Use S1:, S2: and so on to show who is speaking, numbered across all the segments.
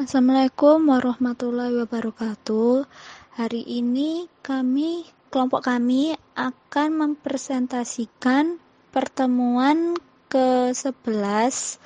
S1: Assalamualaikum warahmatullahi wabarakatuh. Hari ini kami, kelompok kami akan mempresentasikan pertemuan ke-11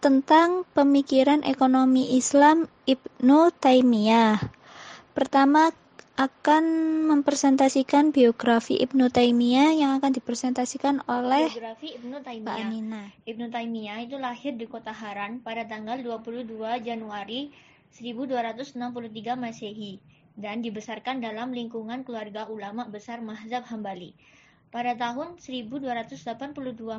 S1: tentang pemikiran ekonomi Islam Ibnu Taimiyah. Pertama akan mempresentasikan biografi Ibnu Taimiyah yang akan dipresentasikan oleh
S2: Biografi Ibnu
S1: Mbak
S2: Taimiyah.
S1: Aminah.
S2: Ibnu Taimiyah itu lahir di kota Haran pada tanggal 22 Januari 1263 Masehi dan dibesarkan dalam lingkungan keluarga ulama besar Mazhab Hambali. Pada tahun 1282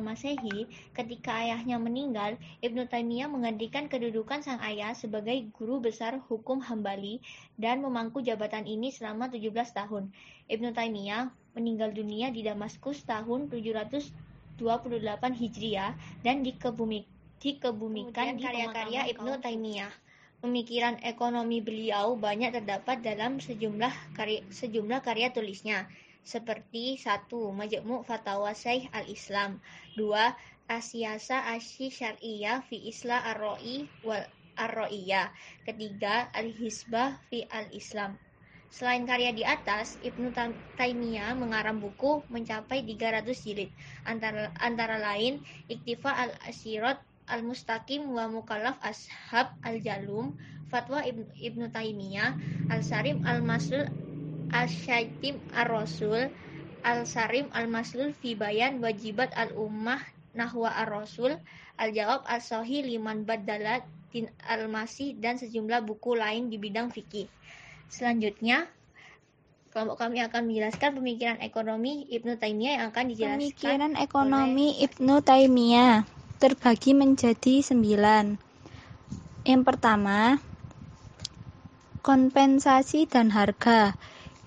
S2: Masehi, ketika ayahnya meninggal, Ibnu Taimiyah menggantikan kedudukan sang ayah sebagai guru besar hukum Hambali dan memangku jabatan ini selama 17 tahun. Ibnu Taimiyah meninggal dunia di Damaskus tahun 728 Hijriah dan dikebumi, dikebumikan di karya-karya Ibnu Taimiyah. Pemikiran ekonomi beliau banyak terdapat dalam sejumlah karya, sejumlah karya tulisnya seperti satu Majmu' Fatawa Syekh Al-Islam, dua Asyasa Asy Syar'iyah fi Isla Ar-Ra'i wal Ar-Ra'iyah, ketiga Al-Hisbah fi Al-Islam. Selain karya di atas, Ibnu Taimiyah mengarang buku mencapai 300 jilid, antara, antara lain Iktifa al-Asyirat al-Mustaqim wa Mukallaf Ashab al-Jalum, Fatwa Ibnu, Ibnu Taimiyah, Al-Sarim al-Masul Al-Syaitim Ar-Rasul Al-Sarim Al-Maslul fi Bayan Wajibat Al-Ummah Nahwa Ar-Rasul Al-Jawab Al-Sahih Liman Badalat Din Al-Masih dan sejumlah buku lain di bidang fikih. Selanjutnya, kelompok kami akan menjelaskan pemikiran ekonomi Ibnu Taimiyah yang akan dijelaskan
S1: Pemikiran ekonomi Ibnu Taimiyah terbagi menjadi sembilan. Yang pertama, kompensasi dan harga.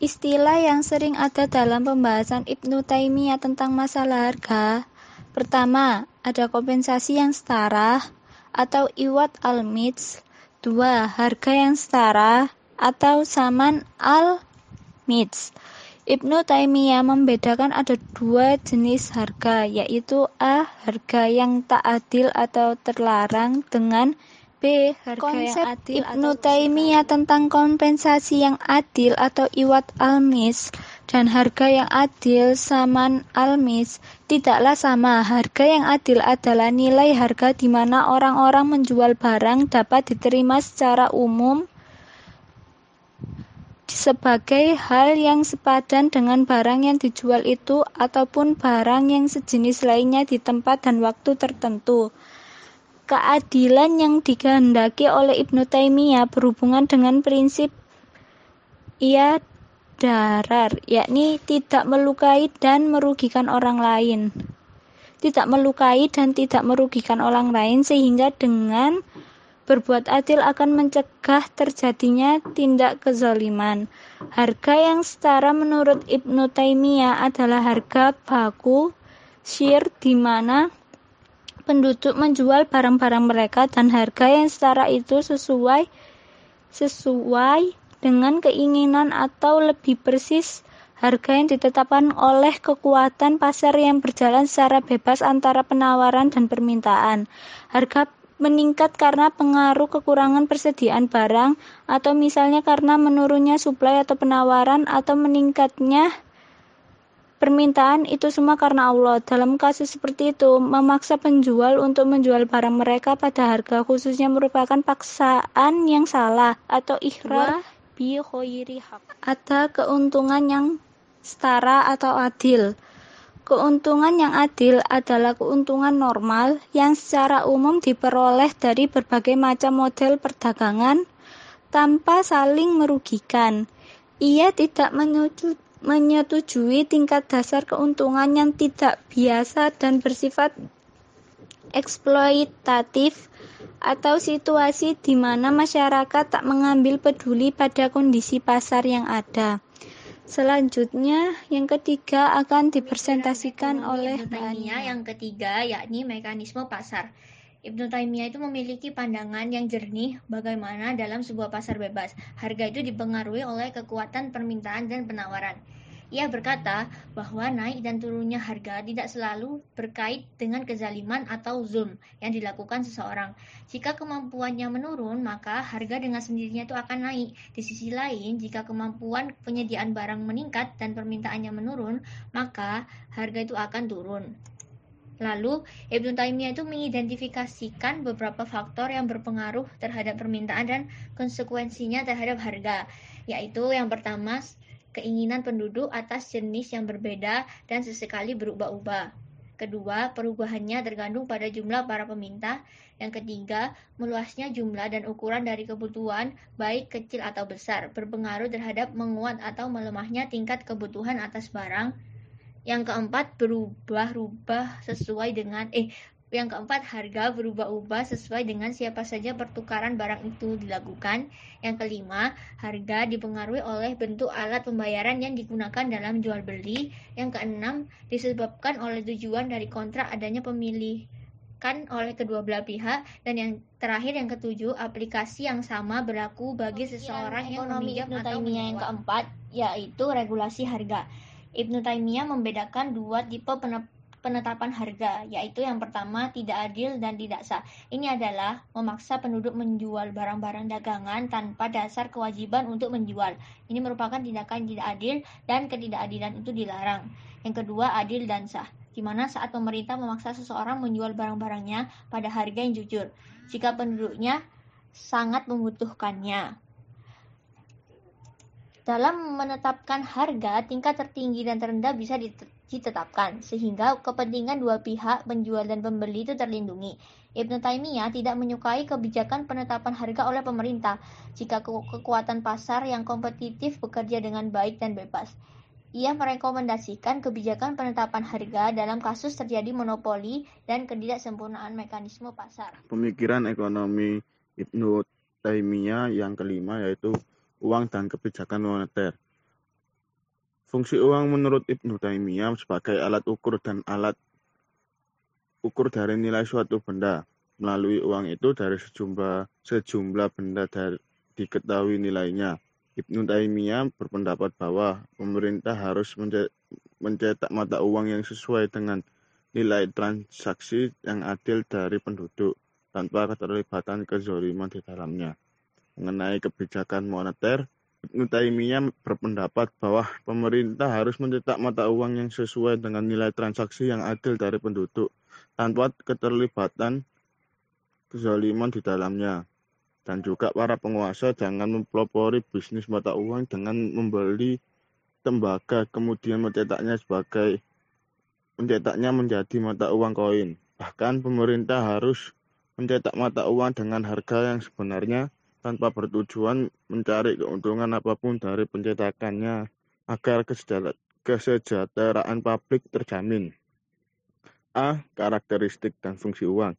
S1: Istilah yang sering ada dalam pembahasan Ibnu Taimiyah tentang masalah harga. Pertama, ada kompensasi yang setara atau iwat al-mits. Dua, harga yang setara atau saman al-mits. Ibnu Taimiyah membedakan ada dua jenis harga, yaitu A. Harga yang tak adil atau terlarang dengan B. Harga Konsep
S2: yang adil
S1: Ibnu Taimiyah tentang kompensasi yang adil atau iwat almis dan harga yang adil saman almis tidaklah sama. Harga yang adil adalah nilai harga di mana orang-orang menjual barang dapat diterima secara umum sebagai hal yang sepadan dengan barang yang dijual itu ataupun barang yang sejenis lainnya di tempat dan waktu tertentu. Keadilan yang dikehendaki oleh Ibnu Taimiyah berhubungan dengan prinsip ia darar, yakni tidak melukai dan merugikan orang lain. Tidak melukai dan tidak merugikan orang lain sehingga dengan berbuat adil akan mencegah terjadinya tindak kezaliman. Harga yang setara menurut Ibnu Taimiyah adalah harga baku syir di mana penduduk menjual barang-barang mereka dan harga yang setara itu sesuai sesuai dengan keinginan atau lebih persis harga yang ditetapkan oleh kekuatan pasar yang berjalan secara bebas antara penawaran dan permintaan. Harga meningkat karena pengaruh kekurangan persediaan barang atau misalnya karena menurunnya suplai atau penawaran atau meningkatnya permintaan itu semua karena Allah. Dalam kasus seperti itu, memaksa penjual untuk menjual barang mereka pada harga khususnya merupakan paksaan yang salah atau ikhrar bi khairi. Ada keuntungan yang setara atau adil. Keuntungan yang adil adalah keuntungan normal yang secara umum diperoleh dari berbagai macam model perdagangan tanpa saling merugikan. Ia tidak menyetujui tingkat dasar keuntungan yang tidak biasa dan bersifat eksploitatif atau situasi di mana masyarakat tak mengambil peduli pada kondisi pasar yang ada. Selanjutnya, yang ketiga akan dipresentasikan oleh
S2: Taimiyah yang ketiga yakni mekanisme pasar. Ibnu Taimiyah itu memiliki pandangan yang jernih bagaimana dalam sebuah pasar bebas harga itu dipengaruhi oleh kekuatan permintaan dan penawaran. Ia berkata bahwa naik dan turunnya harga tidak selalu berkait dengan kezaliman atau zulm yang dilakukan seseorang. Jika kemampuannya menurun, maka harga dengan sendirinya itu akan naik. Di sisi lain, jika kemampuan penyediaan barang meningkat dan permintaannya menurun, maka harga itu akan turun. Lalu, Ibnu Taimiyah itu mengidentifikasikan beberapa faktor yang berpengaruh terhadap permintaan dan konsekuensinya terhadap harga, yaitu yang pertama keinginan penduduk atas jenis yang berbeda dan sesekali berubah-ubah. Kedua, perubahannya tergantung pada jumlah para peminta. Yang ketiga, meluasnya jumlah dan ukuran dari kebutuhan, baik kecil atau besar, berpengaruh terhadap menguat atau melemahnya tingkat kebutuhan atas barang. Yang keempat, berubah-ubah sesuai dengan eh yang keempat, harga berubah-ubah sesuai dengan siapa saja pertukaran barang itu dilakukan. Yang kelima, harga dipengaruhi oleh bentuk alat pembayaran yang digunakan dalam jual beli. Yang keenam, disebabkan oleh tujuan dari kontrak adanya pemilih kan oleh kedua belah pihak dan yang terakhir yang ketujuh aplikasi yang sama berlaku bagi seseorang yang meminjam atau yang keempat yaitu regulasi harga. Ibnu Taimiyah membedakan dua tipe penetapan harga, yaitu yang pertama tidak adil dan tidak sah. Ini adalah memaksa penduduk menjual barang-barang dagangan tanpa dasar kewajiban untuk menjual. Ini merupakan tindakan tidak adil dan ketidakadilan itu dilarang. Yang kedua, adil dan sah, di mana saat pemerintah memaksa seseorang menjual barang-barangnya pada harga yang jujur, jika penduduknya sangat membutuhkannya. Dalam menetapkan harga, tingkat tertinggi dan terendah bisa ditetapkan, sehingga kepentingan dua pihak, penjual dan pembeli itu terlindungi. Ibnu Taimiyah tidak menyukai kebijakan penetapan harga oleh pemerintah jika kekuatan pasar yang kompetitif bekerja dengan baik dan bebas. Ia merekomendasikan kebijakan penetapan harga dalam kasus terjadi monopoli dan ketidaksempurnaan mekanisme pasar.
S3: Pemikiran ekonomi Ibnu Taimiyah yang kelima yaitu uang dan kebijakan moneter. Fungsi uang menurut Ibnu Taimiyah sebagai alat ukur dan alat ukur dari nilai suatu benda. Melalui uang itu dari sejumlah sejumlah benda dari, diketahui nilainya. Ibnu Taimiyah berpendapat bahwa pemerintah harus mencetak mata uang yang sesuai dengan nilai transaksi yang adil dari penduduk tanpa keterlibatan kezoliman di dalamnya mengenai kebijakan moneter, Ibnu Taimiyah berpendapat bahwa pemerintah harus mencetak mata uang yang sesuai dengan nilai transaksi yang adil dari penduduk, tanpa keterlibatan kezaliman di dalamnya. Dan juga para penguasa jangan mempelopori bisnis mata uang dengan membeli tembaga kemudian mencetaknya sebagai mencetaknya menjadi mata uang koin. Bahkan pemerintah harus mencetak mata uang dengan harga yang sebenarnya tanpa bertujuan mencari keuntungan apa pun dari pencetakannya agar kesejahteraan publik terjamin. A. Karakteristik dan fungsi uang.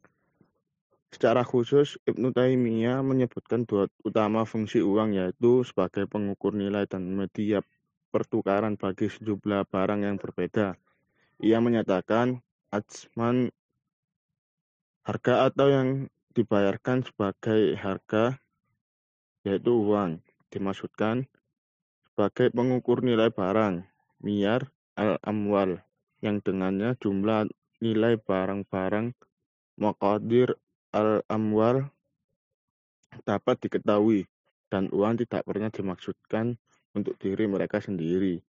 S3: Secara khusus, Ibnu Taimiyah menyebutkan dua utama fungsi uang yaitu sebagai pengukur nilai dan media pertukaran bagi sejumlah barang yang berbeda. Ia menyatakan ajman harga atau yang dibayarkan sebagai harga yaitu uang, dimaksudkan sebagai pengukur nilai barang, miyar al-amwal, yang dengannya jumlah nilai barang-barang maqadir al-amwal dapat diketahui dan uang tidak pernah dimaksudkan untuk diri mereka sendiri.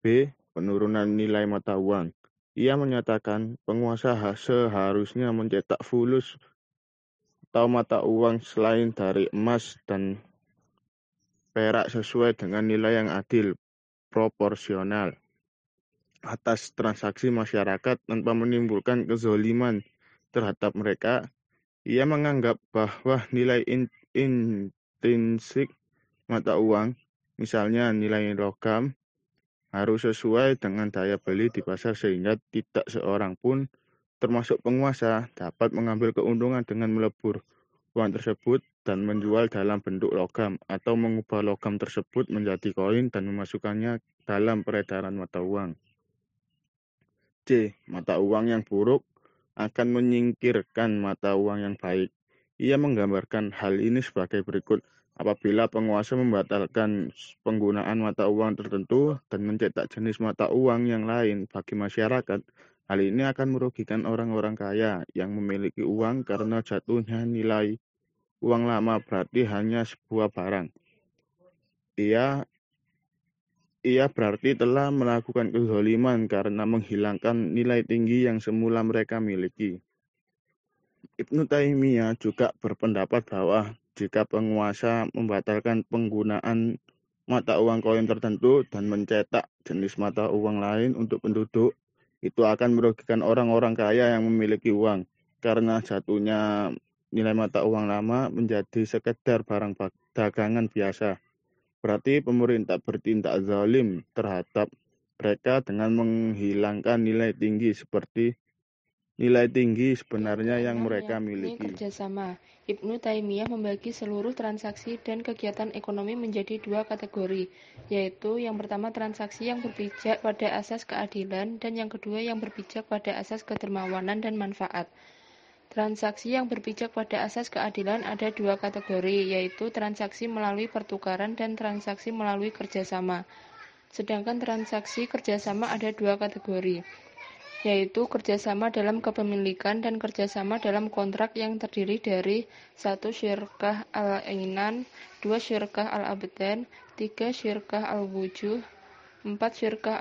S3: B. Penurunan nilai mata uang. Ia menyatakan penguasa seharusnya mencetak fulus atau mata uang selain dari emas dan perak sesuai dengan nilai yang adil, proporsional atas transaksi masyarakat tanpa menimbulkan kezoliman terhadap mereka. Ia menganggap bahwa nilai intrinsik mata uang, misalnya nilai logam, harus sesuai dengan daya beli di pasar sehingga tidak seorang pun termasuk penguasa, dapat mengambil keuntungan dengan melebur uang tersebut dan menjual dalam bentuk logam atau mengubah logam tersebut menjadi koin dan memasukkannya dalam peredaran mata uang. C. Mata uang yang buruk akan menyingkirkan mata uang yang baik. Ia menggambarkan hal ini sebagai berikut. Apabila penguasa membatalkan penggunaan mata uang tertentu dan mencetak jenis mata uang yang lain bagi masyarakat, hal ini akan merugikan orang-orang kaya yang memiliki uang karena jatuhnya nilai uang lama berarti hanya sebuah barang. Ia ia berarti telah melakukan kezaliman karena menghilangkan nilai tinggi yang semula mereka miliki. Ibnu Taimiyah juga berpendapat bahwa jika penguasa membatalkan penggunaan mata uang koin tertentu dan mencetak jenis mata uang lain untuk penduduk, itu akan merugikan orang-orang kaya yang memiliki uang karena jatuhnya nilai mata uang lama menjadi sekedar barang dagangan biasa. Berarti pemerintah bertindak zalim terhadap mereka dengan menghilangkan nilai tinggi seperti nilai tinggi sebenarnya yang mereka miliki.
S4: Kerjasama Ibnu Taimiyah membagi seluruh transaksi dan kegiatan ekonomi menjadi dua kategori, yaitu yang pertama transaksi yang berpijak pada asas keadilan dan yang kedua yang berpijak pada asas kedermawanan dan manfaat. Transaksi yang berpijak pada asas keadilan ada dua kategori, yaitu transaksi melalui pertukaran dan transaksi melalui kerjasama. Sedangkan transaksi kerjasama ada dua kategori, yaitu kerjasama dalam kepemilikan dan kerjasama dalam kontrak yang terdiri dari satu syirkah al-ainan, dua syirkah al-abdan, tiga syirkah al-wujuh, empat syirkah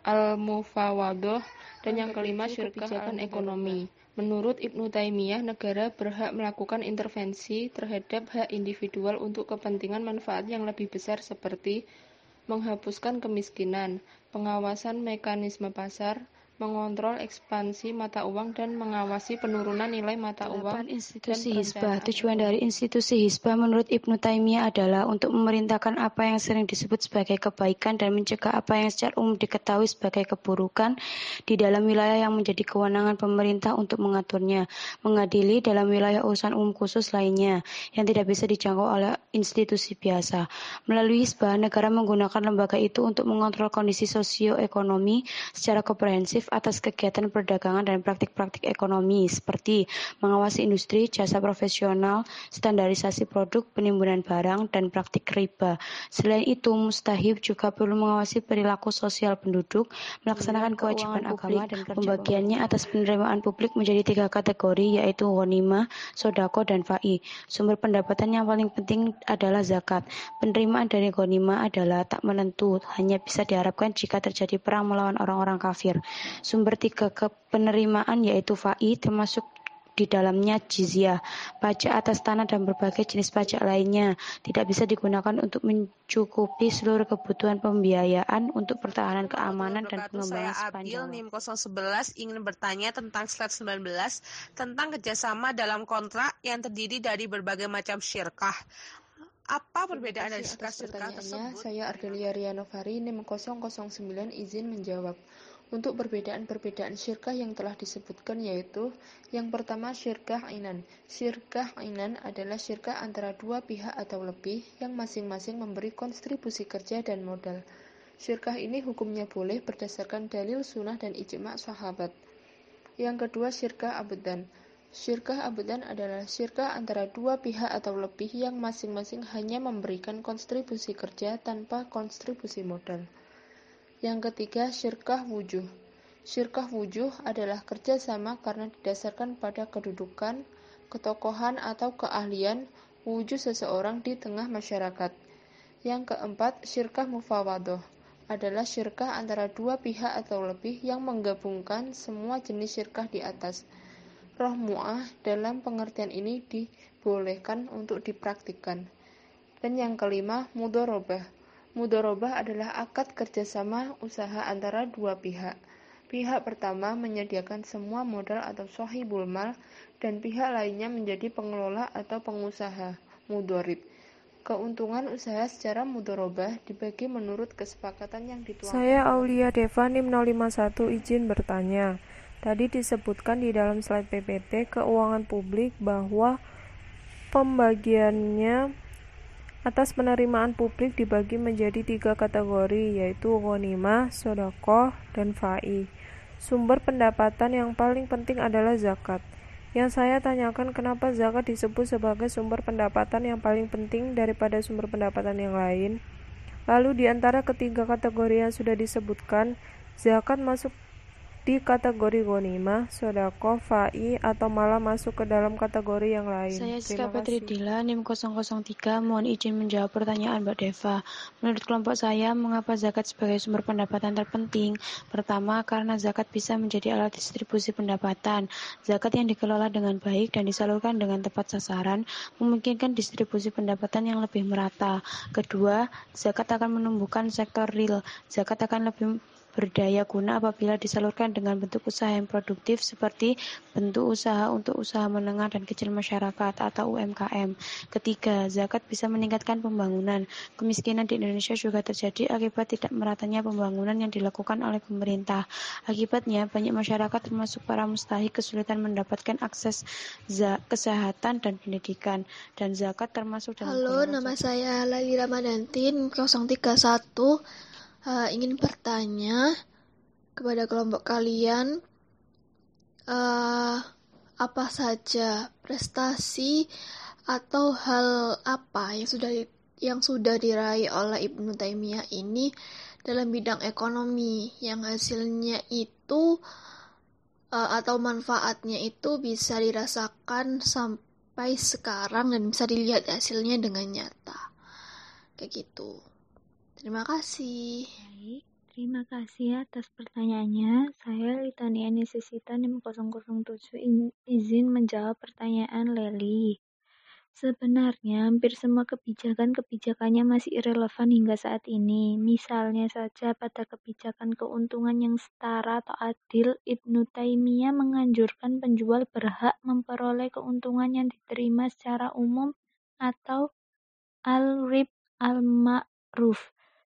S4: al-mufawadoh, dan yang kelima syirkah al-ekonomi. Menurut Ibnu Taimiyah, negara berhak melakukan intervensi terhadap hak individual untuk kepentingan manfaat yang lebih besar seperti menghapuskan kemiskinan, pengawasan mekanisme pasar, mengontrol ekspansi mata uang dan mengawasi penurunan nilai mata uang
S5: institusi Hizbah. Tujuan dari institusi Hizbah menurut Ibnu Taimiyah adalah untuk memerintahkan apa yang sering disebut sebagai kebaikan dan mencegah apa yang secara umum diketahui sebagai keburukan di dalam wilayah yang menjadi kewenangan pemerintah untuk mengaturnya, mengadili dalam wilayah urusan umum khusus lainnya yang tidak bisa dijangkau oleh institusi biasa. Melalui Hizbah, negara menggunakan lembaga itu untuk mengontrol kondisi sosioekonomi secara komprehensif atas kegiatan perdagangan dan praktik-praktik ekonomi seperti mengawasi industri, jasa profesional, standarisasi produk, penimbunan barang, dan praktik riba. Selain itu, mustahib juga perlu mengawasi perilaku sosial penduduk, melaksanakan kewajiban agama dan pembagiannya atas penerimaan publik menjadi tiga kategori yaitu ghanimah, sodako, dan fa'i. Sumber pendapatan yang paling penting adalah zakat. Penerimaan dari ghanimah adalah tak menentu, hanya bisa diharapkan jika terjadi perang melawan orang-orang kafir. Sumber tiga penerimaan yaitu FAI termasuk di dalamnya jizyah, pajak atas tanah dan berbagai jenis pajak lainnya tidak bisa digunakan untuk mencukupi seluruh kebutuhan pembiayaan untuk pertahanan keamanan dan pengembangan sepanjang.
S6: Saya Adil, NIM 011 ingin bertanya tentang slide 19 tentang kerjasama dalam kontrak yang terdiri dari berbagai macam syirkah. Apa perbedaan dari syirkah-syirkah tersebut?
S4: Saya Ardelia Rianovari, NIM 009 izin menjawab untuk perbedaan-perbedaan syirkah yang telah disebutkan yaitu yang pertama syirkah ainan. Syirkah ainan adalah syirkah antara dua pihak atau lebih yang masing-masing memberi kontribusi kerja dan modal. Syirkah ini hukumnya boleh berdasarkan dalil sunnah dan ijma' sahabat. Yang kedua syirkah abudan. Syirkah abudan adalah syirkah antara dua pihak atau lebih yang masing-masing hanya memberikan kontribusi kerja tanpa kontribusi modal. Yang ketiga, syirkah wujuh. Syirkah wujuh adalah kerjasama karena didasarkan pada kedudukan, ketokohan atau keahlian wujuh seseorang di tengah masyarakat. Yang keempat, syirkah mufawadoh adalah syirkah antara dua pihak atau lebih yang menggabungkan semua jenis syirkah di atas. Roh mu'ah dalam pengertian ini dibolehkan untuk dipraktikkan. Dan yang kelima, mudorobah Mudorobah adalah akad kerjasama usaha antara dua pihak. Pihak pertama menyediakan semua modal atau sohibul mal dan pihak lainnya menjadi pengelola atau pengusaha mudorib. Keuntungan usaha secara mudorobah dibagi menurut kesepakatan yang dituangkan.
S7: Saya Aulia Deva NIM 051 izin bertanya. Tadi disebutkan di dalam slide PPT keuangan publik bahwa pembagiannya Atas penerimaan publik dibagi menjadi tiga kategori, yaitu ghanimah, sodakoh, dan fa'i. Sumber pendapatan yang paling penting adalah zakat. Yang saya tanyakan kenapa zakat disebut sebagai sumber pendapatan yang paling penting daripada sumber pendapatan yang lain. Lalu di antara ketiga kategori yang sudah disebutkan, zakat masuk di kategori gonimah, sodako, fa'i, atau malah masuk ke dalam kategori yang lain.
S5: Saya Siska Petri Dila, NIM 003, mohon izin menjawab pertanyaan Mbak Deva. Menurut kelompok saya, mengapa zakat sebagai sumber pendapatan terpenting? Pertama, karena zakat bisa menjadi alat distribusi pendapatan. Zakat yang dikelola dengan baik dan disalurkan dengan tepat sasaran, memungkinkan distribusi pendapatan yang lebih merata. Kedua, zakat akan menumbuhkan sektor real. Zakat akan lebih berdaya guna apabila disalurkan dengan bentuk usaha yang produktif seperti bentuk usaha untuk usaha menengah dan kecil masyarakat atau UMKM. Ketiga, zakat bisa meningkatkan pembangunan. Kemiskinan di Indonesia juga terjadi akibat tidak meratanya pembangunan yang dilakukan oleh pemerintah. Akibatnya, banyak masyarakat termasuk para mustahik kesulitan mendapatkan akses kesehatan dan pendidikan. Dan zakat termasuk dalam
S8: Halo, nama saya Lali Ramadantin 031 uh, ingin bertanya kepada kelompok kalian uh, apa saja prestasi atau hal apa yang sudah yang sudah diraih oleh Ibnu Taimiyah ini dalam bidang ekonomi yang hasilnya itu uh, atau manfaatnya itu bisa dirasakan sampai sekarang dan bisa dilihat hasilnya dengan nyata kayak gitu. Terima kasih.
S9: Baik, terima kasih atas pertanyaannya. Saya Litani Anisisita NIM 007 izin menjawab pertanyaan Leli. Sebenarnya hampir semua kebijakan-kebijakannya masih relevan hingga saat ini. Misalnya saja pada kebijakan keuntungan yang setara atau adil, Ibnu Taimiyah menganjurkan penjual berhak memperoleh keuntungan yang diterima secara umum atau al-rib al-ma'ruf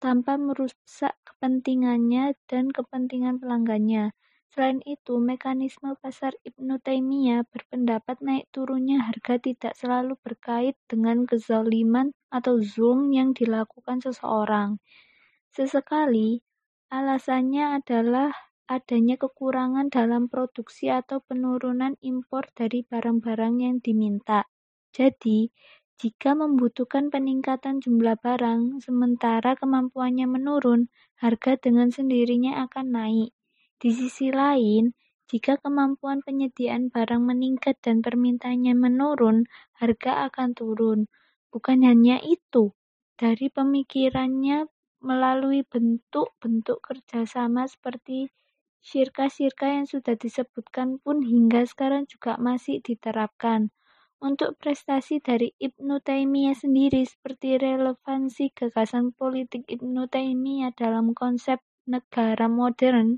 S9: tanpa merusak kepentingannya dan kepentingan pelanggannya. Selain itu, mekanisme pasar Ibnu Taimiyah berpendapat naik turunnya harga tidak selalu berkait dengan kezaliman atau zulm yang dilakukan seseorang. Sesekali, alasannya adalah adanya kekurangan dalam produksi atau penurunan impor dari barang-barang yang diminta. Jadi, jika membutuhkan peningkatan jumlah barang, sementara kemampuannya menurun, harga dengan sendirinya akan naik. Di sisi lain, jika kemampuan penyediaan barang meningkat dan permintaannya menurun, harga akan turun. Bukan hanya itu, dari pemikirannya melalui bentuk-bentuk kerjasama seperti syirka-syirka yang sudah disebutkan pun hingga sekarang juga masih diterapkan. Untuk prestasi dari Ibnu Taimiyah sendiri seperti relevansi gagasan politik Ibnu Taimiyah dalam konsep negara modern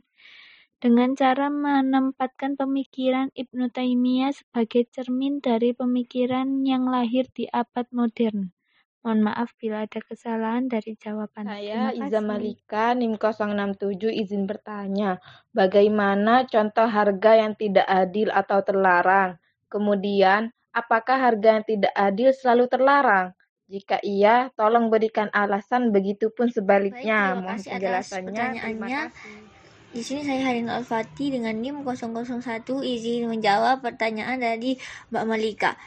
S9: dengan cara menempatkan pemikiran Ibnu Taimiyah sebagai cermin dari pemikiran yang lahir di abad modern. Mohon maaf bila ada kesalahan dari jawaban.
S10: Saya Iza Malika, NIM 067, izin bertanya. Bagaimana contoh harga yang tidak adil atau terlarang? Kemudian, Apakah harga yang tidak adil selalu terlarang? Jika iya, tolong berikan alasan, begitupun sebaliknya.
S2: Baik, terima kasih atas pertanyaannya. Di sini saya Harin Al-Fatih dengan NIM 001 izin menjawab pertanyaan dari Mbak Malika.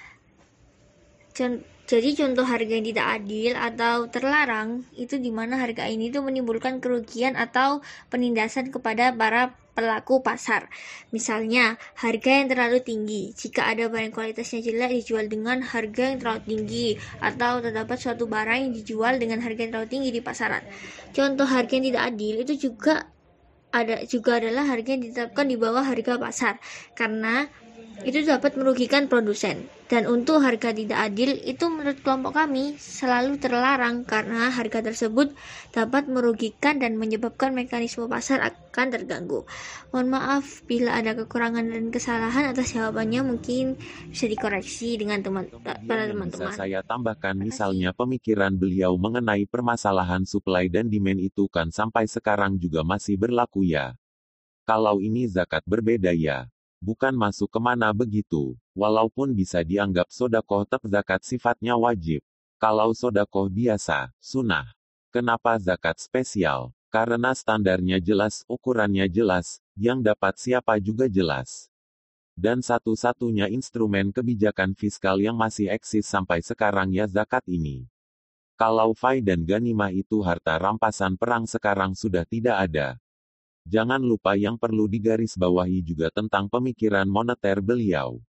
S2: Jadi contoh harga yang tidak adil atau terlarang itu di mana harga ini tuh menimbulkan kerugian atau penindasan kepada para pelaku pasar. Misalnya, harga yang terlalu tinggi. Jika ada barang kualitasnya jelek dijual dengan harga yang terlalu tinggi atau terdapat suatu barang yang dijual dengan harga yang terlalu tinggi di pasaran. Contoh harga yang tidak adil itu juga ada juga adalah harga yang ditetapkan di bawah harga pasar karena itu dapat merugikan produsen. Dan untuk harga tidak adil itu menurut kelompok kami selalu terlarang karena harga tersebut dapat merugikan dan menyebabkan mekanisme pasar akan terganggu. Mohon maaf bila ada kekurangan dan kesalahan atas jawabannya mungkin bisa dikoreksi dengan teman para teman-teman.
S11: Bisa saya tambahkan misalnya pemikiran beliau mengenai permasalahan supply dan demand itu kan sampai sekarang juga masih berlaku ya. Kalau ini zakat berbeda ya bukan masuk ke mana begitu, walaupun bisa dianggap sodakoh zakat sifatnya wajib. Kalau sodakoh biasa, sunnah. Kenapa zakat spesial? Karena standarnya jelas, ukurannya jelas, yang dapat siapa juga jelas. Dan satu-satunya instrumen kebijakan fiskal yang masih eksis sampai sekarang ya zakat ini. Kalau fai dan ganimah itu harta rampasan perang sekarang sudah tidak ada, Jangan lupa yang perlu digarisbawahi juga tentang pemikiran moneter beliau.